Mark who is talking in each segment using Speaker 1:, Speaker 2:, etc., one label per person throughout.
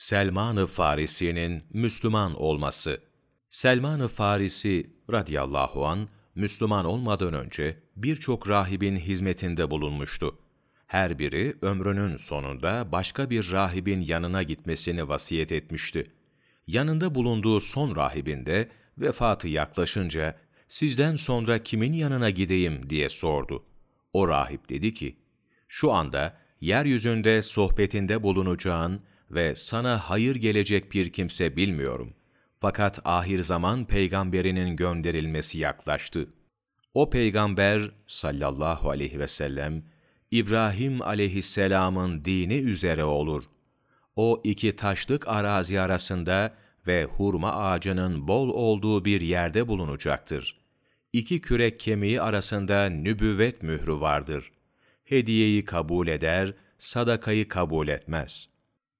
Speaker 1: Selman-ı Farisi'nin Müslüman olması Selman-ı Farisi radıyallahu an Müslüman olmadan önce birçok rahibin hizmetinde bulunmuştu. Her biri ömrünün sonunda başka bir rahibin yanına gitmesini vasiyet etmişti. Yanında bulunduğu son rahibinde vefatı yaklaşınca sizden sonra kimin yanına gideyim diye sordu. O rahip dedi ki, şu anda yeryüzünde sohbetinde bulunacağın ve sana hayır gelecek bir kimse bilmiyorum. Fakat ahir zaman peygamberinin gönderilmesi yaklaştı. O peygamber sallallahu aleyhi ve sellem, İbrahim aleyhisselamın dini üzere olur. O iki taşlık arazi arasında ve hurma ağacının bol olduğu bir yerde bulunacaktır. İki kürek kemiği arasında nübüvvet mührü vardır. Hediyeyi kabul eder, sadakayı kabul etmez.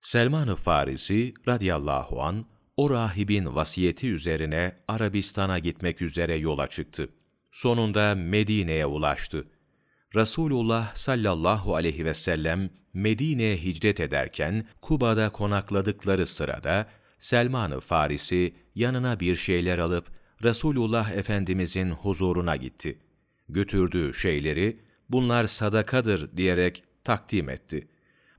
Speaker 1: Selman-ı Farisi radıyallahu an o rahibin vasiyeti üzerine Arabistan'a gitmek üzere yola çıktı. Sonunda Medine'ye ulaştı. Resulullah sallallahu aleyhi ve sellem Medine'ye hicret ederken Kuba'da konakladıkları sırada Selman-ı Farisi yanına bir şeyler alıp Resulullah Efendimizin huzuruna gitti. Götürdüğü şeyleri bunlar sadakadır diyerek takdim etti.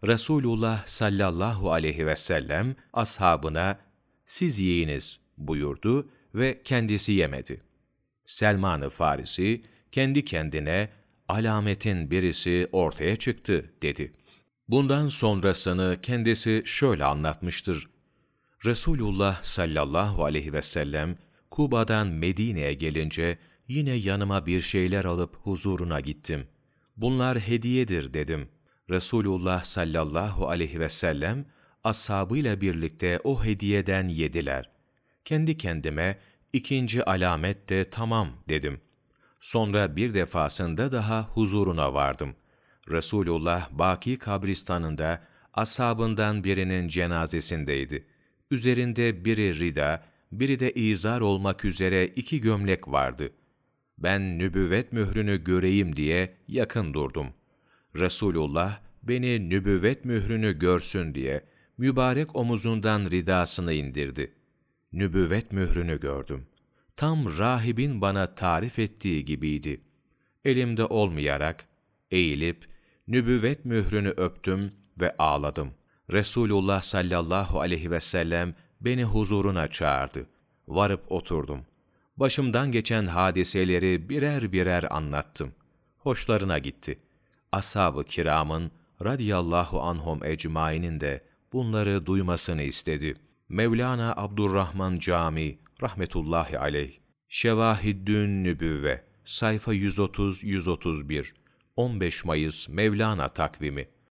Speaker 1: Resulullah sallallahu aleyhi ve sellem ashabına siz yiyiniz buyurdu ve kendisi yemedi. Selman-ı Farisi kendi kendine alametin birisi ortaya çıktı dedi. Bundan sonrasını kendisi şöyle anlatmıştır. Resulullah sallallahu aleyhi ve sellem Kuba'dan Medine'ye gelince yine yanıma bir şeyler alıp huzuruna gittim. Bunlar hediyedir dedim. Resulullah sallallahu aleyhi ve sellem ashabıyla birlikte o hediyeden yediler. Kendi kendime ikinci alamet de tamam dedim. Sonra bir defasında daha huzuruna vardım. Resulullah Baki kabristanında ashabından birinin cenazesindeydi. Üzerinde biri rida, biri de izar olmak üzere iki gömlek vardı. Ben nübüvvet mührünü göreyim diye yakın durdum. Resulullah beni nübüvvet mührünü görsün diye mübarek omuzundan ridasını indirdi. Nübüvvet mührünü gördüm. Tam rahibin bana tarif ettiği gibiydi. Elimde olmayarak eğilip nübüvvet mührünü öptüm ve ağladım. Resulullah sallallahu aleyhi ve sellem beni huzuruna çağırdı. Varıp oturdum. Başımdan geçen hadiseleri birer birer anlattım. Hoşlarına gitti. Ashab-ı kiramın radiyallahu anhum ecmainin de bunları duymasını istedi. Mevlana Abdurrahman Cami rahmetullahi aleyh Şevahiddün Nübüvve sayfa 130-131 15 Mayıs Mevlana takvimi